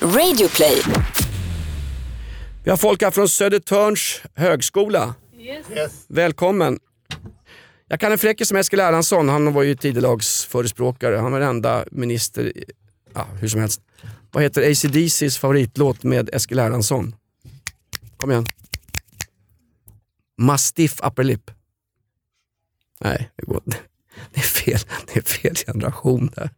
Radioplay. Vi har folk här från Södertörns högskola. Välkommen. Jag kan en fräckis som Eskil Erlandsson, han var ju tidelagsförespråkare. Han var den enda minister, ja, hur som helst. Vad heter ACDCs favoritlåt med Eskil Erlandsson? Kom igen. Mastiff upper lip. Nej, det, går. det är fel. Det är fel generation där.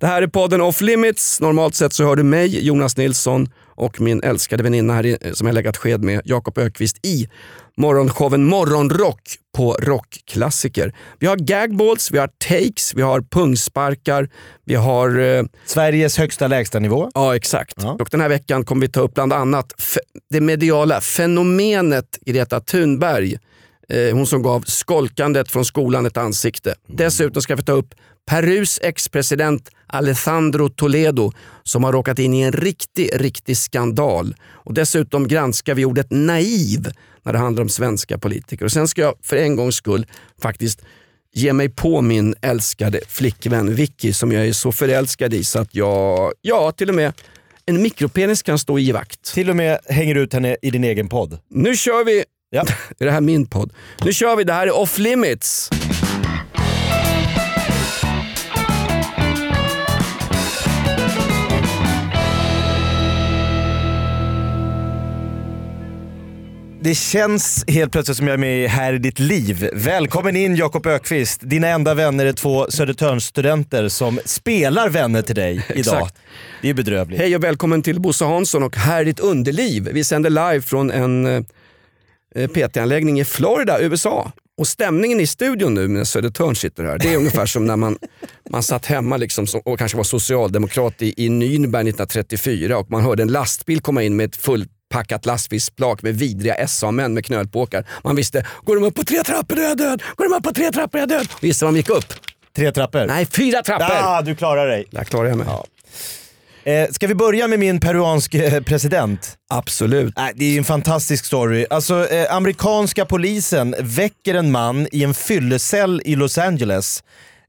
Det här är podden Off Limits. Normalt sett så hör du mig, Jonas Nilsson och min älskade väninna här som jag läggat sked med, Jakob Ökvist i morgonshowen Morgonrock på Rockklassiker. Vi har gagballs, vi har takes, vi har pungsparkar, vi har... Eh, Sveriges högsta lägstanivå. ja, exakt. Ja. Och den här veckan kommer vi ta upp bland annat det mediala fenomenet Greta Thunberg. Eh, hon som gav skolkandet från skolan ett ansikte. Dessutom ska vi ta upp Perus ex-president Alejandro Toledo som har råkat in i en riktig, riktig skandal. Och dessutom granskar vi ordet naiv när det handlar om svenska politiker. Och sen ska jag för en gångs skull faktiskt ge mig på min älskade flickvän Vicky som jag är så förälskad i så att jag, ja till och med en mikropenis kan stå i vakt. Till och med hänger ut henne i din egen podd. Nu kör vi, Ja. är det här min podd? Nu kör vi, det här är off limits. Det känns helt plötsligt som jag är med här i ditt liv. Välkommen in Jakob Ökvist. Dina enda vänner är två Södertörnsstudenter som spelar vänner till dig idag. Exakt. Det är bedrövligt. Hej och välkommen till Bosse Hansson och Här är ditt underliv. Vi sänder live från en eh, PT-anläggning i Florida, USA. Och stämningen i studion nu när Södertörn sitter här, det är ungefär som när man, man satt hemma liksom som, och kanske var socialdemokrat i, i Nürnberg 1934 och man hörde en lastbil komma in med ett fullpackat lastbilsflak med vidriga SA-män med knölpåkar. Man visste, går de upp på tre trappor är jag död, går de upp på tre trappor är jag död. Visste man gick upp? Tre trappor. Nej, fyra trappor! Ah, du klarar dig. Där klarar jag mig. Eh, ska vi börja med min peruansk eh, president? Absolut. Nej, det är ju en fantastisk story. Alltså, eh, amerikanska polisen väcker en man i en fyllecell i Los Angeles.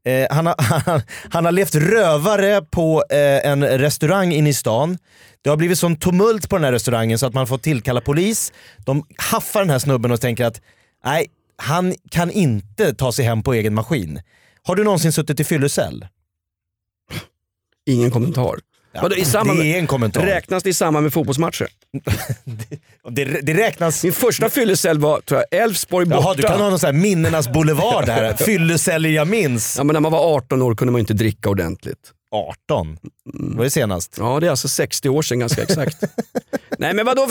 Eh, han, har, han, han har levt rövare på eh, en restaurang inne i stan. Det har blivit sån tumult på den här restaurangen så att man får tillkalla polis. De haffar den här snubben och tänker att nej, han kan inte ta sig hem på egen maskin. Har du någonsin suttit i fyllecell? Ingen kommentar. Vadå, i samband det är en kommentar. Räknas det i samband med fotbollsmatcher? Det, det räknas... Min första fyllecell var tror jag, Elfsborg borta. Jaha, du kan ha någon sån minnenas boulevard här. Fylleceller jag minns. ja, men när man var 18 år kunde man inte dricka ordentligt. 18? Var det senast? Ja, det är alltså 60 år sedan ganska exakt. Nej men vadå,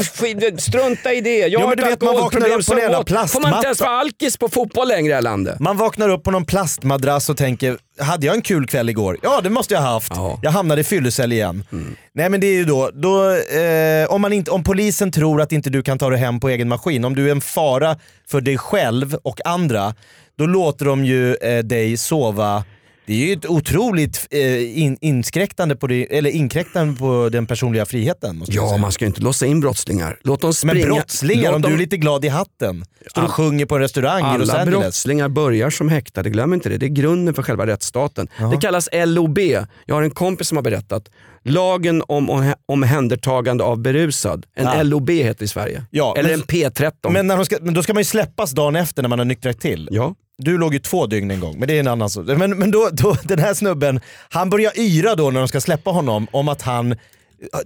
strunta i det. Jag Jo, men du vet, man vaknar alkoholproblem upp på så en jävla gott. Får man inte ens vara alkis på fotboll längre i det här landet? Man vaknar upp på någon plastmadrass och tänker, hade jag en kul kväll igår? Ja det måste jag ha haft. Ja. Jag hamnade i fyllecell igen. Nej men det är ju då, då eh, om, man inte, om polisen tror att inte du kan ta dig hem på egen maskin, om du är en fara för dig själv och andra, då låter de ju eh, dig sova det är ju ett otroligt eh, in, inskräktande på det, eller inkräktande på den personliga friheten. Ja, man ska ju inte låsa in brottslingar. Låt dem springa. Men brottslingar, Låt om dem- du är lite glad i hatten, står och sjunger på en restaurang i Los Alla Angeles. brottslingar börjar som häktade, glöm inte det. Det är grunden för själva rättsstaten. Det kallas LOB. Jag har en kompis som har berättat. Lagen om om- omhändertagande av berusad. En Ja. LOB heter det i Sverige. Ja, Eller men- en P13. Men, när de ska, men då ska man ju släppas dagen efter när man har nyktrat till. ja. Du låg ju två dygn en gång, men det är en annan sak. Men, men då, då, den här snubben, han börjar yra då när de ska släppa honom om att han...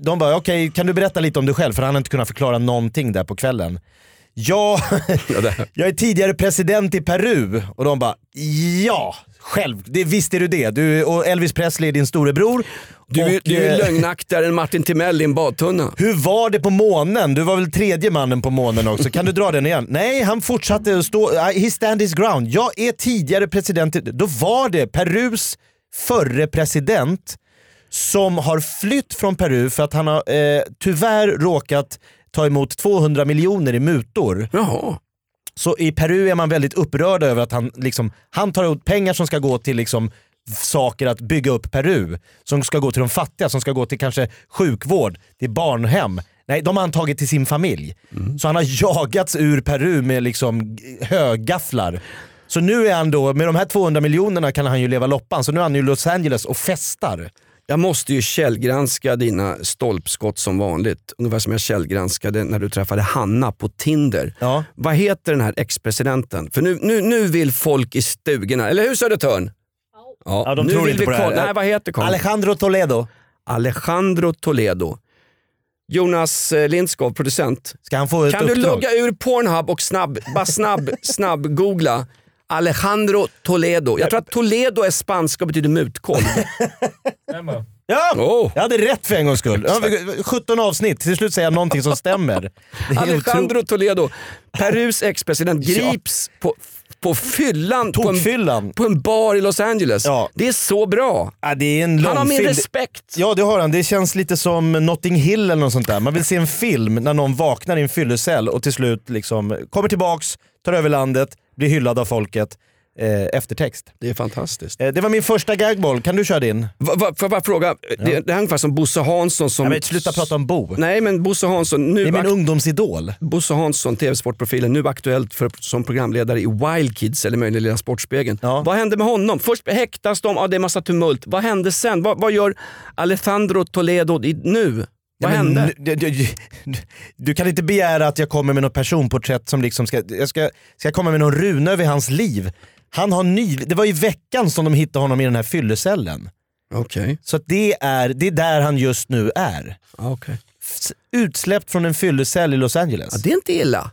De bara, okej kan du berätta lite om dig själv? För han har inte kunnat förklara någonting där på kvällen. Ja, jag är tidigare president i Peru. Och de bara, ja, själv, det, visst är du det. Du, och Elvis Presley är din storebror. Du, är- Och, du är eh, lögnaktigare än Martin Timell i en badtunna. hur var det på månen? Du var väl tredje mannen på månen också? Kan du dra den igen? Nej, han fortsatte att stå, he stand his ground. Jag är tidigare president. Då var det Perus förre president som har flytt från Peru för att han har eh, tyvärr råkat ta emot 200 miljoner i mutor. Jaha. Så i Peru är man väldigt upprörd över att han, liksom, han tar ut pengar som ska gå till liksom, saker att bygga upp Peru. Som ska gå till de fattiga, som ska gå till kanske sjukvård, till barnhem. Nej, de har han tagit till sin familj. Så han har jagats ur Peru med liksom högafflar. Så nu är han då, med de här 200 miljonerna kan han ju leva loppan, så nu är han i Los Angeles och festar. Jag måste ju källgranska dina stolpskott som vanligt. Ungefär som jag källgranskade när du träffade Hanna på Tinder. Ja. Vad heter den här ex-presidenten? För nu, nu, nu vill folk i stugorna, eller hur Södertörn? Ja, Ja, de nu tror vill inte vi på det här. kolla- Nej, vad heter karln? Alejandro Toledo. Alejandro Toledo. Jonas eh, Lindskov, producent. Ska han få ett Kan du uppdrag? logga ur Pornhub och snabb, bara snabb, snabb googla Alejandro Toledo. Jag tror att Toledo är spanska och betyder mutkolv. Ja! Oh. Jag hade rätt för en gångs skull. Ja, vi- 17 avsnitt, till slut säger jag någonting som stämmer. Alejandro otro- Toledo, Perus ex-president, Ja. grips på, på fyllan på en, på en bar i Los Angeles. Ja. Det är så bra. Ja, det är en Han har min respekt. Ja det har han. Det känns lite som Notting Hill eller något sånt där. Man vill se en film när någon vaknar i en fyllecell och till slut liksom kommer tillbaks, tar över landet, blir hyllad av folket. Eh, eftertext. Det är fantastiskt. Eh, det var min första gagboll, kan du köra din? Va, va, får jag bara fråga, det, det är ungefär som Bosse Hansson som... Ja, men sluta prata om Bo. Nej men Bosse Hansson, nu Det är min ungdomsidol. Bosse Hansson, tv-sportprofilen, nu aktuellt för, som programledare i Wild Kids eller möjligen Lilla Sportspegeln. Ja. Vad hände med honom? Först häktas de, ja, det är massa tumult. Vad hände sen? Vad, vad gör Alejandro Toledo i, nu? Vad Ja, hände? Du, du, du kan inte begära att jag kommer med något personporträtt som liksom ska, jag ska, ska komma med någon runa över hans liv. Han har ny, det var i veckan som de hittade honom i den här fyllecellen. Okej. Så att det, är, det är där han just nu är. Okej. F- Utsläppt från en fyllecell i Los Angeles. Ja, det är inte illa.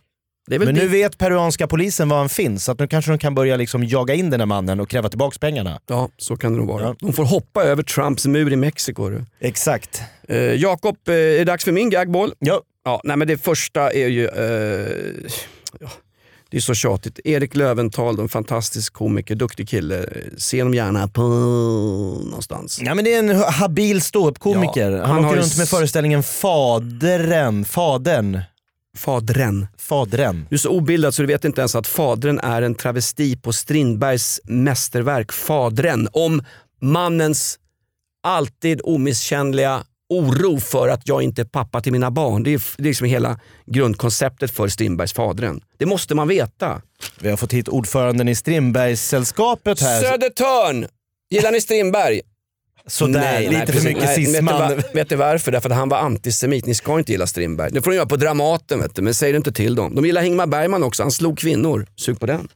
Men det- nu vet peruanska polisen var han finns, så att nu kanske de kan börja liksom jaga in den här mannen och kräva tillbaka pengarna. Ja, så kan det nog vara. Ja. De får hoppa över Trumps mur i Mexiko. du. Exakt. Eh, Jakob, eh, är det dags för min gagboll? Ja, Ja, nej men det första är ju... Eh, ja, det är så tjatigt. Erik Löventhal, en fantastisk komiker, duktig kille. Se honom gärna på någonstans. Ja, men det är en habil ståuppkomiker. Ja, han, åker runt med föreställningen Faderen. Fadern. Fadren. Fadren. Du är så obildad så du vet inte ens att Fadren är en travesti på Strindbergs mästerverk Fadren. Om mannens alltid omisskännliga oro för att jag inte är pappa till mina barn. Det är, det är liksom hela grundkonceptet för Strindbergs Fadren. Det måste man veta. Vi har fått hit ordföranden i Strindbergssällskapet här. Södertörn! Gillar ni Strindberg? Sådär, Nej, lite nej, för mycket Nej, cisman. Vet du, vet du varför? Därför att han var antisemit. Ni ska inte gilla Strindberg. Det får de göra på Dramaten, vet du. men säg det inte till dem. De gillar Ingmar Bergman också. Han slog kvinnor. Sug på den.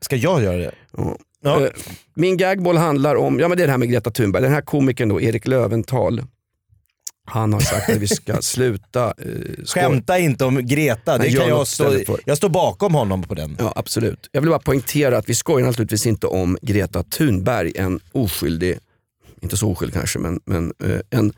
Ska jag göra det? Ja. Ja. Eh, Min gagboll handlar om, ja men det är det här med Greta Thunberg. Den här komikern då, Erik Löventhal. Han har sagt att vi ska sluta eh, Skämta inte om Greta, det kan jag, stå, jag står bakom honom på den. Ja absolut. Jag vill bara poängtera att vi skojar naturligtvis inte om Greta Thunberg, en oskyldig, inte så oskyldig kanske, men, men eh, en,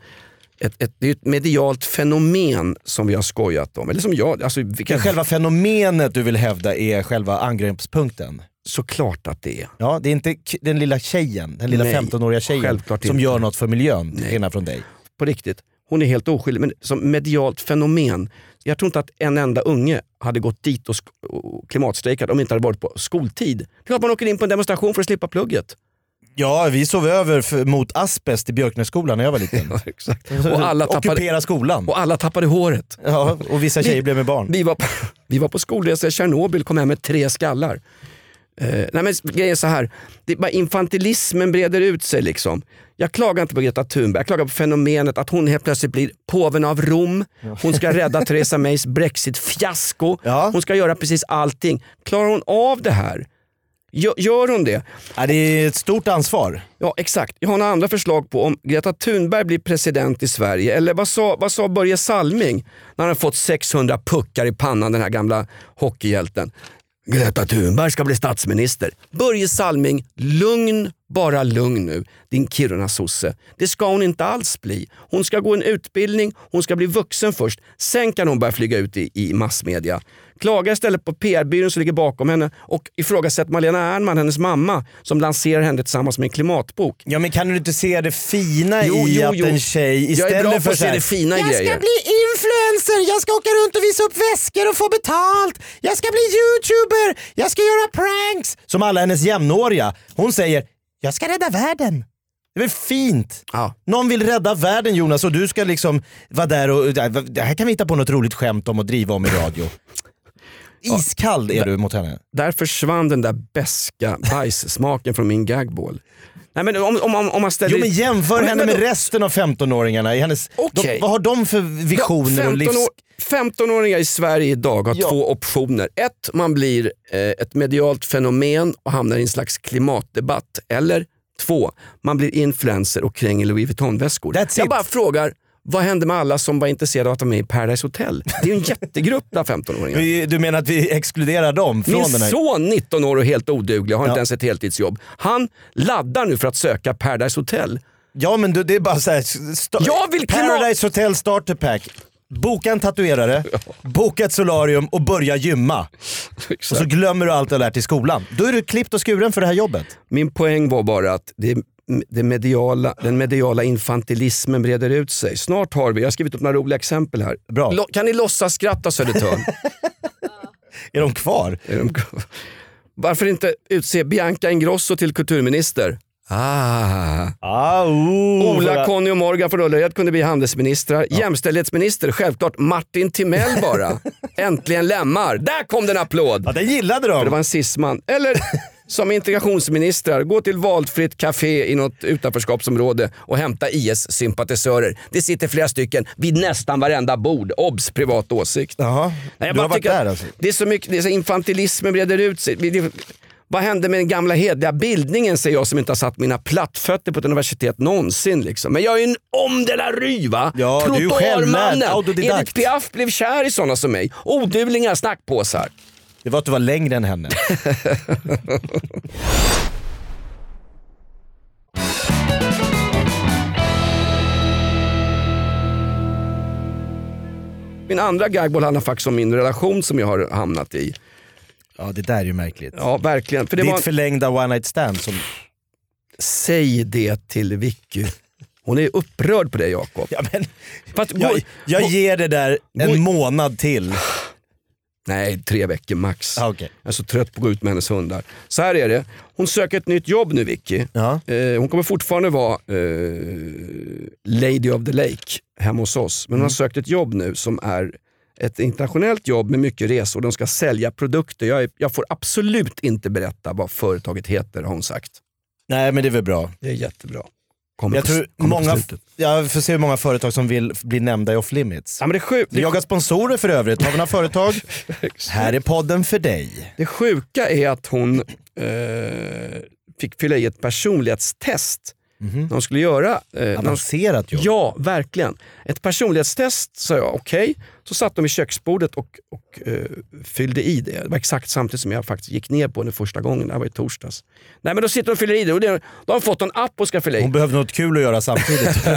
ett, ett, det är ett medialt fenomen som vi har skojat om. Eller som jag, alltså, vi kan, Men själva fenomenet du vill hävda är själva angreppspunkten. såklart att det är. Ja, det är inte den lilla tjejen, den lilla Nej, 15-åriga tjejen som inte. gör något för miljön, till skillnad från dig. På riktigt. Hon är helt oskyldig, men som medialt fenomen. Jag tror inte att en enda unge hade gått dit och, och klimatstrejkat om det inte hade varit på skoltid. Det är klart man åker in på en demonstration för att slippa plugget. Ja, vi sov över för, mot asbest i Björknässkolan när jag var liten. Exakt. Och, alla tappade, Ockupera skolan. och alla tappade håret. Ja, och vissa tjejer blev med barn. Vi var på, vi var på skolresa i Tjernobyl kom hem med tre skallar. Eh, nej men grejen är så här, det bara infantilismen breder ut sig. liksom. Jag klagar inte på Greta Thunberg, jag klagar på fenomenet att hon helt plötsligt blir påven av Rom. Hon ska rädda Theresa Mays Brexit-fiasko. Ja. Hon ska göra precis allting. Klarar hon av det här? Gör, hon det? Ja, det är ett stort ansvar. Ja exakt. Jag har några andra förslag på om Greta Thunberg blir president i Sverige. Eller vad sa, vad sa Börje Salming när han fått 600 puckar i pannan, den här gamla hockeyhjälten. Greta Thunberg ska bli statsminister. Börje Salming, lugn, bara lugn nu. Din Kiruna-sosse. Det ska hon inte alls bli. Hon ska gå en utbildning, hon ska bli vuxen först. Sen kan hon börja flyga ut i, i massmedia. Klaga istället på PR-byrån som ligger bakom henne och ifrågasätt Malena Ernman, hennes mamma, som lanserar henne tillsammans med en klimatbok. Ja men kan du inte se det fina Jo, i jo, att jo. en tjej istället Jag är bra på för att se det fina i Jag grejer. ska bli influencer, jag ska åka runt och visa upp väskor och få betalt, jag ska bli youtuber, jag ska göra pranks. Som alla hennes jämnåriga. Hon säger, jag ska rädda världen. Det är väl fint? Ja. Någon vill rädda världen Jonas och du ska liksom vara där och det här kan vi hitta på något roligt skämt om och driva om i radio. iskall är du mot henne. Där försvann den där beska bajssmaken från min gagball. Nej, men om, om, om, man ställer... Jo men jämför men, henne men, med resten av 15-åringarna. i Hennes, de, vad har de för visioner och livs... 15 år- 15-åringar i Sverige idag har Ja. två optioner. Ett, man blir eh, ett medialt fenomen och hamnar i en slags klimatdebatt. Eller två, man blir influencer och kränger Louis Vuitton-väskor. Jag bara frågar, vad hände med alla som var intresserade av att vara med i Paradise Hotel? Det är ju en jättegrupp bland 15-åringar. Vi- Du menar att vi exkluderar dem från Min den här... son, 19 år och helt oduglig, har Ja. inte ens ett heltidsjobb. Han laddar nu för att söka Paradise Hotel. Ja men du, det är bara så här, sta- Jag vill Paradise Hotel Starter Pack. Boka en tatuerare, boka ett solarium och börja gymma. Och så glömmer du allt du har lärt i skolan. Då är du klippt och skuren för det här jobbet. Min poäng var bara att det, det mediala, den mediala infantilismen breder ut sig. Snart har vi, jag har skrivit upp några roliga exempel här. Bra. Kan ni låtsas skratta Södertörn? Är de kvar? Är de- Varför inte utse Bianca Ingrosso till kulturminister? Ah. Ah, oh, Ola, Conny och Morgan från Ullared kunde bli handelsministrar. Jämställdhetsminister, självklart Martin Timell bara. Äntligen lemmar. Där kom den applåd! Ja, den gillade För det de. var en cisman. Eller som integrationsministrar, gå till valfritt café i något utanförskapsområde och hämta IS-sympatisörer. Det sitter flera stycken vid nästan varenda bord. Obs! Privat åsikt. Jaha, Nej, jag du har varit där alltså? Det är så mycket, det är så infantilismen breder ut sig. Vad hände med den gamla hedliga bildningen säger jag som inte har satt mina plattfötter på ett universitet någonsin. Liksom. Men jag är en om de la rue va? Ja, autodidakt. Edith Piaf blev kär i sådana som mig. Odugliga snackpåsar. Det var att du var längre än henne. Min andra gagboll handlar faktiskt om min relation som jag har hamnat i. Ja det där är ju märkligt. Ja, verkligen. För det Ditt var, förlängda one night stand som... säg det till Vicky. Hon är upprörd på det Jakob. Ja, men, Fast jag, jag ger det där en månad till. Nej, tre veckor max. Ah, okej. Jag är så trött på att gå ut med hennes hundar. Så här är det. Hon söker ett nytt jobb nu Vicky. Ja. Eh, hon kommer fortfarande vara eh, Lady of the Lake hemma hos oss. Men hon har sökt ett jobb nu som är ett internationellt jobb med mycket resor. De ska sälja produkter. Jag, är, jag får absolut inte berätta vad företaget heter har hon sagt. Nej men det är väl bra. Det är jättebra. Kommer Jag på, tror kommer många, jag får se hur många företag som vill bli nämnda i off limits. Ja, men det, är sjuk, Vi det, jagar sponsorer för övrigt. Har vi några företag? Här är podden för dig. det sjuka är att hon eh, fick fylla i ett personlighetstest när hon skulle göra... Eh, Avancerat jobb. ja, verkligen. Ett personlighetstest sa jag, okej. Så satt de vid köksbordet och, och eh, fyllde i det. Det var exakt samtidigt som jag faktiskt gick ner på det första gången. Det var i torsdags. Nej men då sitter de och fyller i det och det, då har de fått en app och ska fylla i. Hon behövde något kul att göra samtidigt.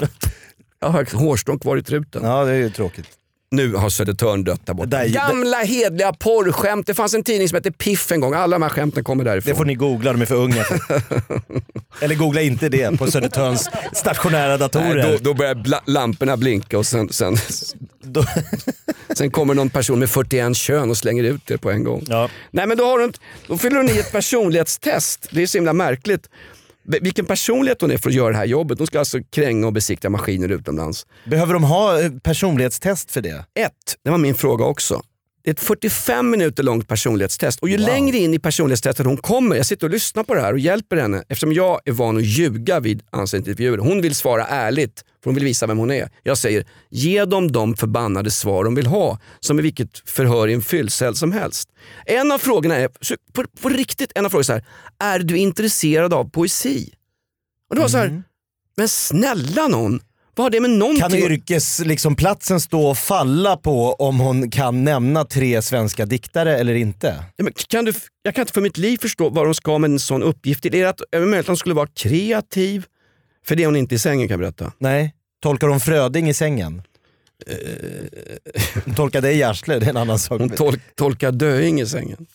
Jag har hårstrån kvar i truten. ja det är ju tråkigt. Nu har Södertörn dött där borta. Där- Gamla hedliga porrskämt. Det fanns en tidning som hette Piff en gång. Alla de här skämten kommer därifrån. Det får ni googla, de är för unga. Eller googla inte det på Södertörns stationära datorer. Nej, då, då börjar bla- lamporna blinka och sen, sen, sen kommer någon person med 41 kön och slänger ut det på en gång. Ja. Nej men då, har hon, då fyller hon i ett personlighetstest. Det är så himla märkligt. Vilken personlighet hon är för att göra det här jobbet. Hon ska alltså kränga och besikta maskiner utomlands. Behöver de ha eh, personlighetstest för det? Ett, det var min fråga också. Det är ett 45 minuter långt personlighetstest och ju längre in i personlighetstestet hon kommer, jag sitter och lyssnar på det här och hjälper henne eftersom jag är van att ljuga vid anställningsintervjuer. Hon vill svara ärligt för hon vill visa vem hon är. Jag säger, ge dem de förbannade svar de vill ha som i vilket förhör i en fyllcell som helst. En av frågorna är, på, på riktigt, en av frågorna är så här, är du intresserad av poesi? Och det var så här, men snälla någon, vad har det med någonting Kan yrkesplatsen liksom, platsen stå och falla på om hon kan nämna tre svenska diktare eller inte? Ja, men kan du, jag kan inte för mitt liv förstå vad de ska med en sån uppgift. Är det att, är det möjligt att hon skulle vara kreativ? För det är hon inte i sängen kan jag berätta. Nej. Tolkar hon Fröding i sängen? Hon tolkar dig i arslet, det är en annan sak. Eh. Hon tol, tolkar döing i sängen.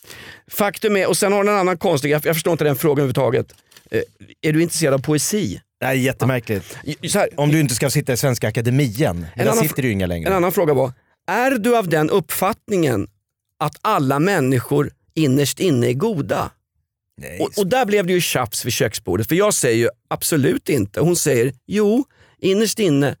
Faktum är, och sen har hon en annan konstig, jag, jag förstår inte den frågan överhuvudtaget. Eh, är du intresserad av poesi? Nej, jättemärkligt. Så här, Om du inte ska sitta i Svenska Akademien, där annan sitter du ju inga längre. En annan fråga var, är du av den uppfattningen att alla människor innerst inne är goda? Nej, Och, och där blev det ju tjafs vid köksbordet. För jag säger ju absolut inte. Hon säger jo, innerst inne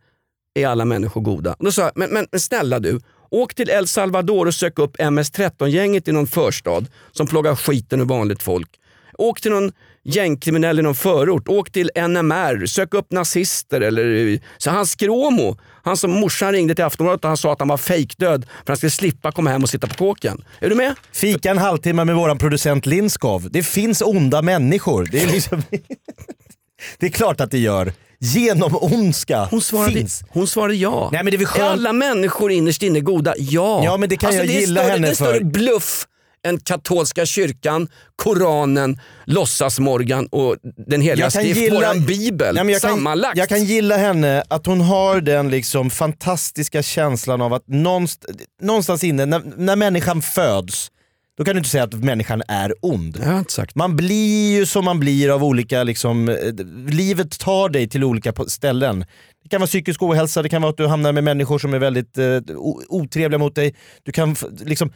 är alla människor goda. Och då sa jag, men, men, men snälla du, Åk till El Salvador och sök upp MS-13-gänget i någon förstad som plågar skiten ur vanligt folk. Åk till någon gängkriminell i någon förort. Åk till NMR, sök upp nazister. Eller, så han Skråmo, han som morsan ringde till Aftonbladet och han sa att han var fejkdöd för att han skulle slippa komma hem och sitta på kåken. Är du med? Fika en halvtimme med våran producent Linskov. Det finns onda människor. Det är, liksom det är klart att det gör. Genom ondska Hon svarade, finns. hon svarade ja. Nej, men det är väl Är skönt- alla människor innerst inne goda? Ja. Ja, men det kan jag det är gilla större, henne Det är större för. bluff än katolska kyrkan, Koranen, låtsasmorgan och den heliga skrift, våran bibel. Nej, jag, kan, sammanlagt. jag kan gilla henne att hon har den liksom fantastiska känslan av att någonstans, någonstans inne, när, när människan föds, då kan du inte säga att människan är ond. Sagt. Man blir ju som man blir av olika, liksom, eh, livet tar dig till olika ställen. Det kan vara psykisk ohälsa, det kan vara att du hamnar med människor som är väldigt eh, otrevliga mot dig. Du kan, liksom,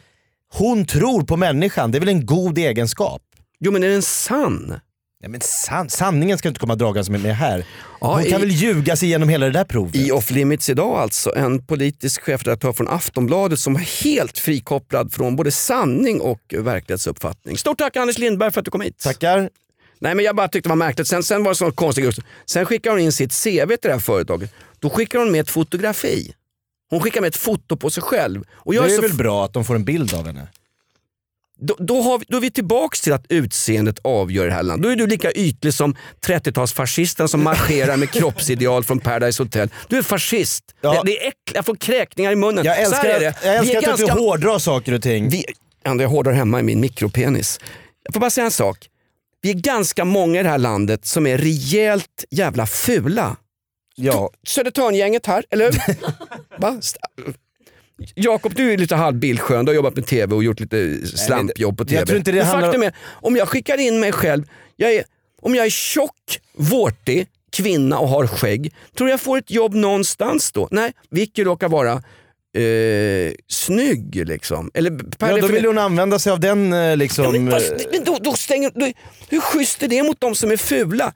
hon tror på människan, det är väl en god egenskap? Jo men är den sann? Nej, men san, sanningen ska inte komma dragandes med, med här. Ja, Hon kan i- väl ljuga sig igenom hela det där provet? I Off Limits idag alltså, en politisk chefredaktör från Aftonbladet som är helt frikopplad från både sanning och verklighetsuppfattning. Stort tack Anders Lindberg för att du kom hit. Tackar. Nej men jag bara tyckte det var märkligt. Sen, sen var det så konstigt. Sen skickar hon in sitt CV till det här företaget. Då skickar hon med ett fotografi. Hon skickar med ett foto på sig själv. Och jag Det är är väl bra att de får en bild av henne? då, då, har vi, då är vi tillbaks till att utseendet avgör det här landet. Då är du lika ytlig som 30-talsfascisten som marscherar med kroppsideal från Paradise Hotel. Du är fascist. Ja. Det, det är äckligt. Jag får kräkningar i munnen. Jag älskar, att- jag älskar att du ganska- hårdrar saker och ting. vi, ja, jag hårdar hemma i min mikropenis. Jag får bara säga en sak. Vi är ganska många i det här landet som är rejält jävla fula. ja. Södertörngänget här, eller hur? Va? Jakob, du är lite halvbildskön. Du har jobbat med TV och gjort lite slampjobb på jag TV. tror inte det Men handlar- faktum är, om jag skickar in mig själv, jag är, om jag är tjock, vårtig, kvinna och har skägg, tror jag får ett jobb någonstans då? Nej, Vicky råkar vara eh, snygg liksom. Eller, ja, då vill hon använda sig av den eh, liksom... men, eh, fast, men då, då stänger, då, hur schysst är det mot de som är fula?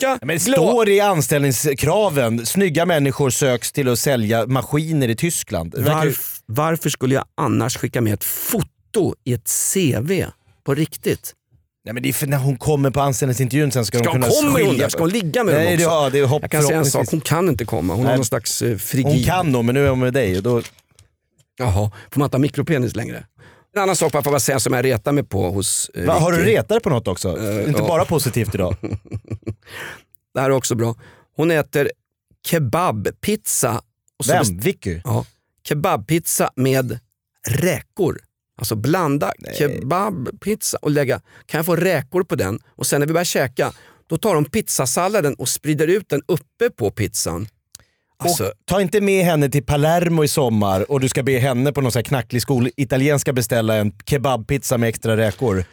Tjocka, men det står i anställningskraven, snygga människor söks till att sälja maskiner i Tyskland. Varf, varför skulle jag annars skicka med ett foto i ett CV på riktigt? Nej, men det är för när hon kommer på anställningsintervjun sen ska, Ska de hon kunna komma hon skilja där? Ska hon ligga med Nej, dem det, också? ja, det är hopp, jag kan säga en sak, hon kan inte komma. Hon har Nej. någon slags eh, frigid... Hon kan nog, men nu är hon med dig. Och då, Jaha, får man inte ha mikropenis längre? En annan sak att säga som jag retar mig på hos eh, va, har du retat dig på något också? Inte ja. bara positivt idag? Det här är också bra. Hon äter kebabpizza. Och så Vem? Vicky? Ja, kebabpizza med räkor. Alltså blanda kebabpizza och lägga, kan jag få räkor på den? Och sen när vi börjar käka, då tar de pizzasalladen och sprider ut den uppe på pizzan. Alltså, ta inte med henne till Palermo i sommar och du ska be henne på någon sån knacklig skol italienska beställa en kebabpizza med extra räkor.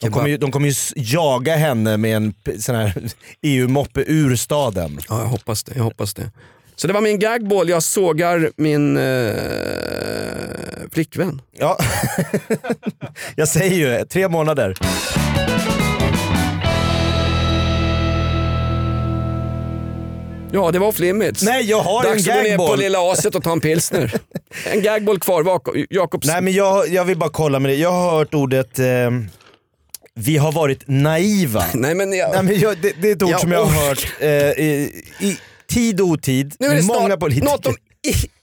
De kommer, ju, de kommer ju jaga henne med en sån här EU-moppe ur staden. ja, jag hoppas det. Jag hoppas det. Så det var min gagball, jag sågar min eh, flickvän. Ja, jag säger ju tre månader. Ja, det var off limits. Nej, jag har Dags en att gå ner på gagball. lilla aset och ta en pilsner. en gagball kvar. Jakobs... Nej men jag, jag vill bara kolla med dig. Jag har hört ordet eh, vi har varit naiva. Nej, men jag... Nej, men jag, det, det är ett ord Jag som jag har hört eh, i, i tid och otid. Nu är det Många politiker. något om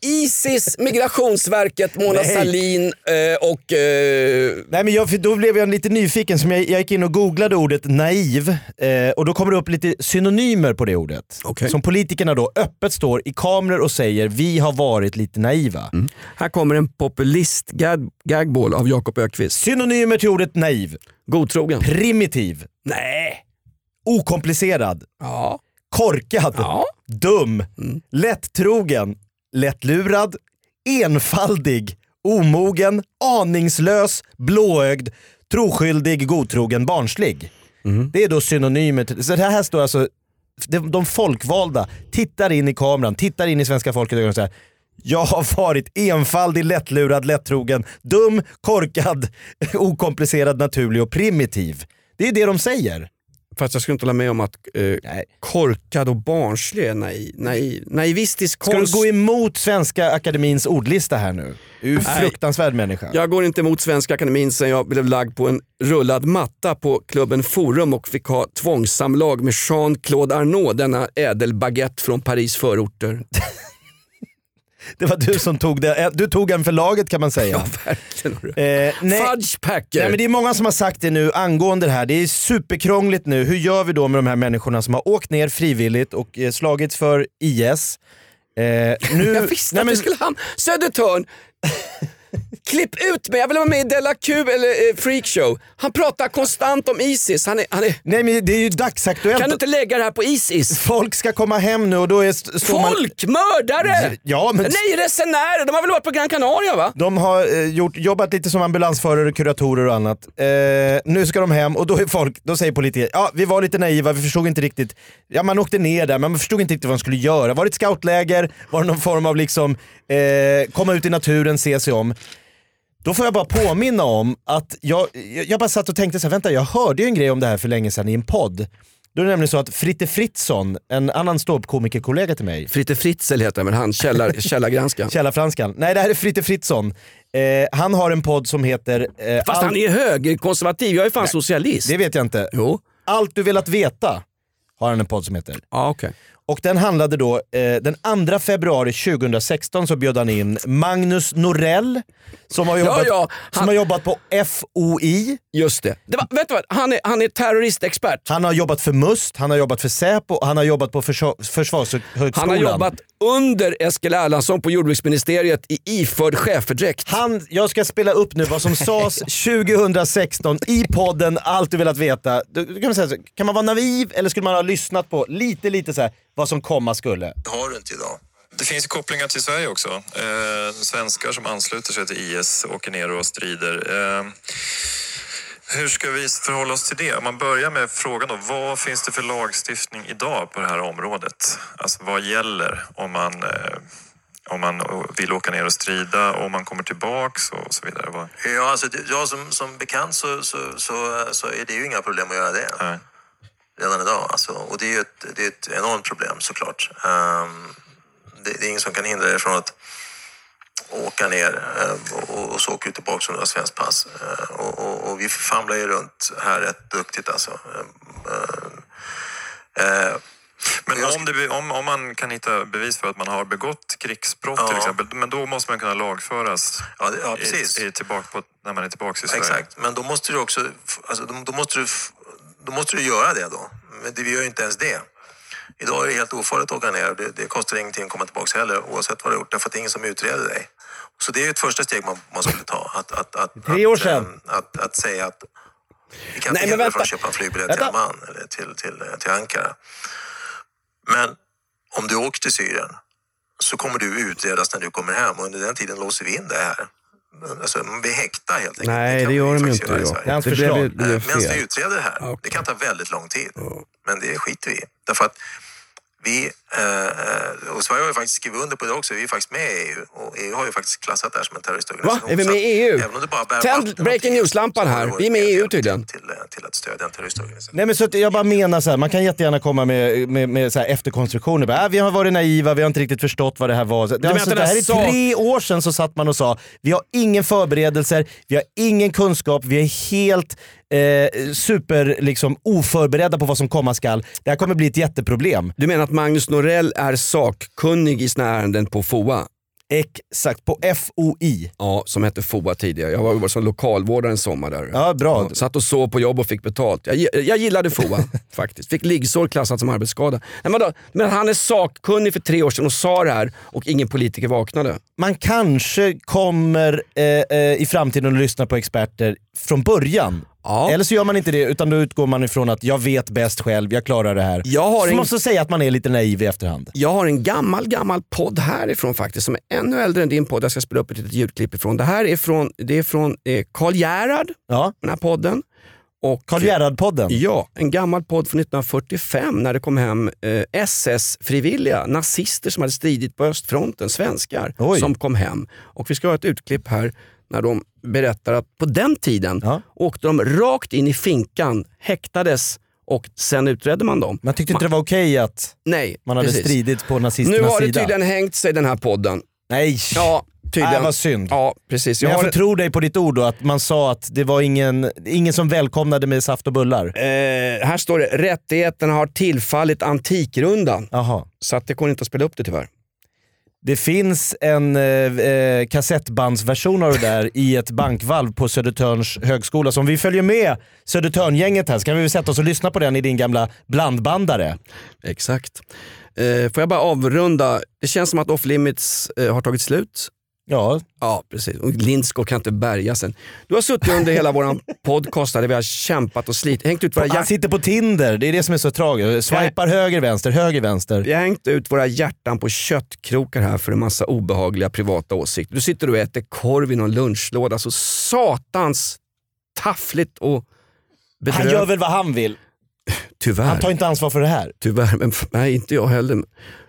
Isis, Migrationsverket, Mona Nej. Sahlin eh, och... Eh, Nej, men jag, för då blev jag lite nyfiken, så jag, jag gick in och googlade ordet naiv eh, och då kommer det upp lite synonymer på det ordet. Okej. Som politikerna då öppet står i kameror och säger vi har varit lite naiva. här kommer en populist gag- gagball av Jakob Ökvist. Synonymer till ordet naiv. Godtrogen. Primitiv, Nej. okomplicerad, Ja. korkad, Ja. dum, lättrogen, lättlurad, enfaldig, omogen, aningslös, blåögd, troskyldig, godtrogen, barnslig. Det är då synonymer till, så det här står alltså, de, de folkvalda tittar in i kameran, tittar in i svenska folket och säger jag har varit enfaldig, lättlurad, lättrogen, dum, korkad, okomplicerad, naturlig och primitiv. Det är det de säger. Fast jag skulle inte hålla med om att eh, korkad och barnslig är naiv, naiv, naivistisk Ska du konst. gå emot Svenska Akademins ordlista här nu? Du är fruktansvärd människa. Jag går inte emot Svenska Akademin sen jag blev lagd på en rullad matta på klubben Forum och fick ha tvångssamlag med Jean-Claude Arnault, denna ädelbaguette från Paris förorter. Det var du som tog det. Du tog en för laget kan man säga. Ja, verkligen. Eh, nej. Fudge Packer. Nej, men det är många som har sagt det nu angående det här. Det är superkrångligt nu. Hur gör vi då med de här människorna som har åkt ner frivilligt och eh, slagits för IS? Eh, nu, Jag visste Nej, att men- det skulle hamna... Södertörn! Klipp ut mig, jag vill vara med i Della Q eller eh, Freakshow. Han pratar konstant om Isis. Han är, han är, Nej men det är ju dagsaktuellt. kan du inte lägga det här på Isis? Folk ska komma hem nu och då är, står man... Folk! Mördare! Ja, men- Nej, resenärer! De har väl varit på Gran Canaria va? De har eh, gjort, jobbat lite som ambulansförare, kuratorer och annat. Eh, nu ska de hem och då, är folk, då säger politiker ja vi var lite naiva, vi förstod inte riktigt. Ja man åkte ner där men man förstod inte riktigt vad man skulle göra. Var det ett scoutläger? Var det någon form av liksom eh, komma ut i naturen, se sig om? Då får jag bara påminna om att jag, jag bara satt och tänkte så här, vänta jag hörde ju en grej om det här för länge sedan i en podd. Då är det nämligen så att Fritte Fritzson, en annan ståuppkomikerkollega till mig, Fritte Fritzl heter han, men han källar, källargranskaren. Källarfranskan. Nej det här är Fritte Fritzson. Eh, han har en podd som heter... Eh, Fast han är högerkonservativ, jag är fan socialist. Det vet jag inte. Jo. Allt du velat veta har han en podd som heter. Ja, okej. Och den handlade då, eh, den 2 februari 2016 så bjöd han in Magnus Norell som har jobbat, ja, som han- har jobbat på FOI. Just det. det var, vet du vad? Han är, han är terroristexpert. Han har jobbat för MUST, han har jobbat för Säpo, han har jobbat på försvar, Försvarshögskolan. Han har jobbat under Eskil Erlandsson på jordbruksministeriet i iförd schäferdräkt. Han, jag ska spela upp nu vad som sades 2016 i podden Allt du velat veta. Du kan, man säga, så, kan man vara naiv eller skulle man ha lyssnat på lite, lite så här, vad som komma skulle? har du inte idag. Det finns kopplingar till Sverige också. Eh, svenskar som ansluter sig till IS åker ner och strider. Eh, hur ska vi förhålla oss till det? Om man börjar med frågan då, vad finns det för lagstiftning idag på det här området? Alltså vad gäller om man, eh, om man vill åka ner och strida, om man kommer tillbaks och så vidare? Vad, Ja, alltså, det- ja, som, som bekant så, så, så, så är det ju inga problem att göra det nej. Redan idag. Alltså, och det är ju ett, det är ett enormt problem såklart. Um, det, det är ingen som kan hindra er från att åka ner eh, och, och så åker du tillbaka om du har svenskt pass. Eh, och, och, och vi famlar ju runt här rätt duktigt alltså. Eh, eh, Men om, det, om, om man kan hitta bevis för att man har begått krigsbrott Ja. till exempel, men då måste man kunna lagföras ja, det, ja, precis. i, i tillbaka på, när man är tillbaka i Sverige. Exakt, men då måste du också, alltså, då, då, måste du, då måste du göra det då. Men det, vi gör ju inte ens det. Idag är det helt ofarligt att åka ner. Det, det kostar ingenting att komma tillbaka heller oavsett vad du har gjort. Därför att det är ingen som utreder dig. Så det är ju ett första steg man, man skulle ta. Att, att, att, Tre år att, sedan. eh, Att, att, säga att vi kan Nej, inte hindra vänta. att köpa en flygbiljett Vänta. till Amman eller till, till, till Ankara. Men om du åker till Syrien så kommer du utredas när du kommer hem och under den tiden låser vi in dig här. Alltså, vi häktar helt enkelt. Nej, det vi gör de ju inte. Ja. Det Det blev, det blev Medan vi utreder det här. Okej. Det kan ta väldigt lång tid. Men det skiter vi i. Därför att vi, och Sverige har ju faktiskt skrivit under på det också, vi är faktiskt med i EU och EU har ju faktiskt klassat det här som en terroristorganisation. Va? Är vi med i EU? Tänd breaking news-lampan här. Vi är med i EU tydligen. Till, till, till att stödja en terroristorganisation. Nej men så att jag bara menar så här, man kan jättegärna komma med, med, med så här efterkonstruktioner. Bara, äh, vi har varit naiva, vi har inte riktigt förstått vad det här var. Det, alltså, det här är tre år sedan så satt man och sa, vi har ingen förberedelser, vi har ingen kunskap, vi är helt eh, super liksom, oförberedda på vad som komma skall. Det här kommer bli ett jätteproblem. Du menar att Magnus Norell är sakkunnig i såna ärenden på FOA? Exakt, på FOI. Ja, som hette FOA tidigare. Jag var var som lokalvårdare en sommar där. Ja, bra. satt och sov på jobb och fick betalt. Jag, jag gillade FOA faktiskt. Fick liggsår klassat som arbetsskada. Nej, men, då, men han är sakkunnig för tre år sedan och sa det här och ingen politiker vaknade. Man kanske kommer eh, eh, i framtiden att lyssna på experter från början. Ja. Eller så gör man inte det, utan då utgår man ifrån att jag vet bäst själv, jag klarar det här. Jag har så en- måste säga att man är lite naiv i efterhand. Jag har en gammal, gammal podd härifrån faktiskt som är ännu äldre än din podd. Jag ska spela upp ett litet ljudklipp ifrån. Det här är från, det är från eh, Karl Gerhard, Ja. den här podden. Och, Karl Gerhard-podden. Ja, en gammal podd från 1945 när det kom hem eh, SS-frivilliga, nazister som hade stridit på östfronten, svenskar Oj. som kom hem. Och vi ska ha ett utklipp här när de berättar att på den tiden Ja. åkte de rakt in i finkan, häktades och sen utredde man dem. Man tyckte inte det var okej att Nej, man hade precis. stridit på Nu nazisternas har det sida? tydligen hängt sig den här podden. Nej! Ja, tydligen. Nej, vad synd. Ja, precis. Jag Men jag har, får tro dig på ditt ord då, att man sa att det var ingen, ingen som välkomnade med saft och bullar. eh, här står det, rättigheterna har tillfallit Antikrundan. Jaha. Så att det går inte att spela upp det tyvärr. Det finns en eh, eh, kassettbandsversion av det där i ett bankvalv på Södertörns högskola. Så om vi följer med Södertörngänget här så kan vi väl sätta oss och lyssna på den i din gamla blandbandare. Exakt. Eh, får jag bara avrunda? Det känns som att Off Limits eh, har tagit slut. Ja, Ja, precis. Och Lindskog kan inte bärga sen. Du har suttit under hela vår podcast där vi har kämpat och slitit. Hängt ut våra han sitter på Tinder, det är det som är så tragiskt. Swipar höger, vänster, höger, vänster. Vi har hängt ut våra hjärtan på köttkrokar här för en massa obehagliga privata åsikter. Du sitter och äter korv i någon lunchlåda. Så satans taffligt och Han bedrövligt. gör väl vad han vill. Tyvärr. Han tar inte ansvar för det här. Tyvärr, men nej inte jag heller.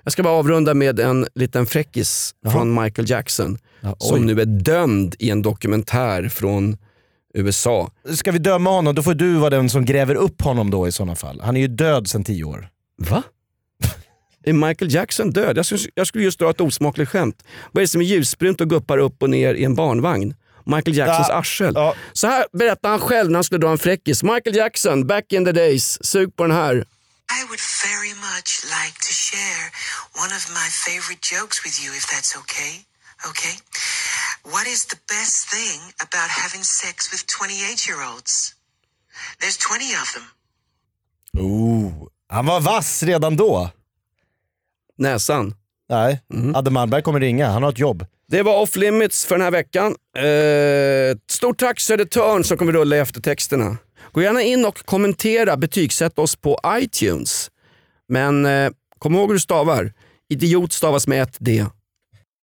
Jag ska bara avrunda med en liten fräckis från Michael Jackson. Ja, som nu är dömd i en dokumentär från USA. Ska vi döma honom, då får du vara den som gräver upp honom då i sådana fall. Han är ju död sedan tio år. Va? Är Michael Jackson död? Jag skulle, jag skulle just dra ett osmakligt skämt. Vad är det som är ljusbrunt och guppar upp och ner i en barnvagn? Michael Jacksons Ja, arsel. ja. Så här berättar han själv när han skulle dra en fräckis. Michael Jackson, back in the days. Sug på den här. I would very much like to share one of my favorite jokes with you, if that's okay. Okay? What is the best thing about having sex with 28 year olds? There's 20 of them. Oh, han var vass redan då. Näsan. Nej, Adde Malmberg kommer ringa, han har ett jobb. Det var off limits för den här veckan. Eh, stort tack Södertörn som kommer rulla i eftertexterna. Gå gärna in och kommentera, betygsätt oss på iTunes. Men eh, kom ihåg hur du stavar. Idiot stavas med ett D.